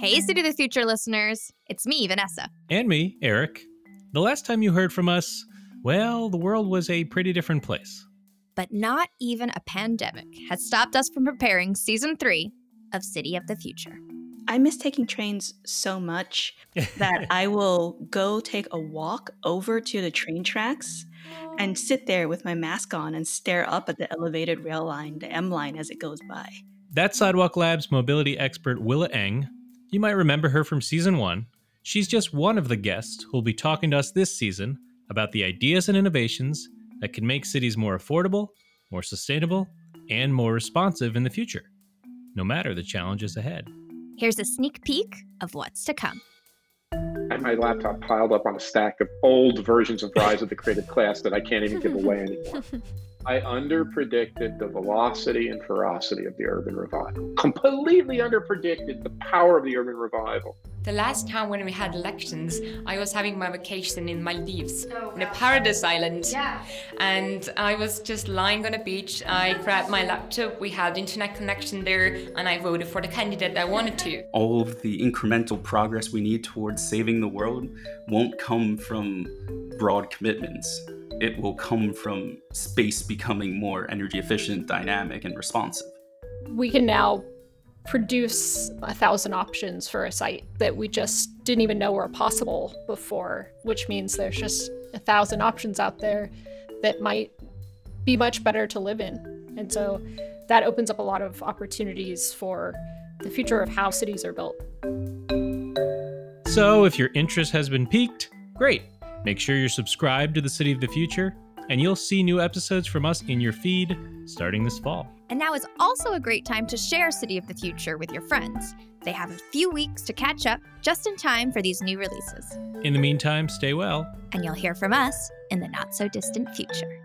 Hey, City of the Future listeners. It's me, Vanessa. And me, Eric. The last time you heard from us, well, the world was a pretty different place. But not even a pandemic has stopped us from preparing season three of City of the Future. I miss taking trains so much that I will go take a walk over to the train tracks and sit there with my mask on and stare up at the elevated rail line, the M line, as it goes by. That's Sidewalk Lab's mobility expert Willa Ng. You might remember her from season one. She's just one of the guests who'll be talking to us this season about the ideas and innovations that can make cities more affordable, more sustainable, and more responsive in the future, no matter the challenges ahead. Here's a sneak peek of what's to come. I have my laptop piled up on a stack of old versions of Rise of the Creative Class that I can't even give away anymore. I underpredicted the velocity and ferocity of the urban revival. Completely underpredicted the power of the urban revival. The last time when we had elections, I was having my vacation in Maldives, oh, in a paradise island. Yeah. And I was just lying on a beach. I grabbed my laptop, we had internet connection there, and I voted for the candidate I wanted to. All of the incremental progress we need towards saving the world won't come from broad commitments. It will come from space becoming more energy efficient, dynamic, and responsive. We can now produce a thousand options for a site that we just didn't even know were possible before, which means there's just a thousand options out there that might be much better to live in. And so that opens up a lot of opportunities for the future of how cities are built. So, if your interest has been piqued, great. Make sure you're subscribed to the City of the Future, and you'll see new episodes from us in your feed starting this fall. And now is also a great time to share City of the Future with your friends. They have a few weeks to catch up just in time for these new releases. In the meantime, stay well. And you'll hear from us in the not so distant future.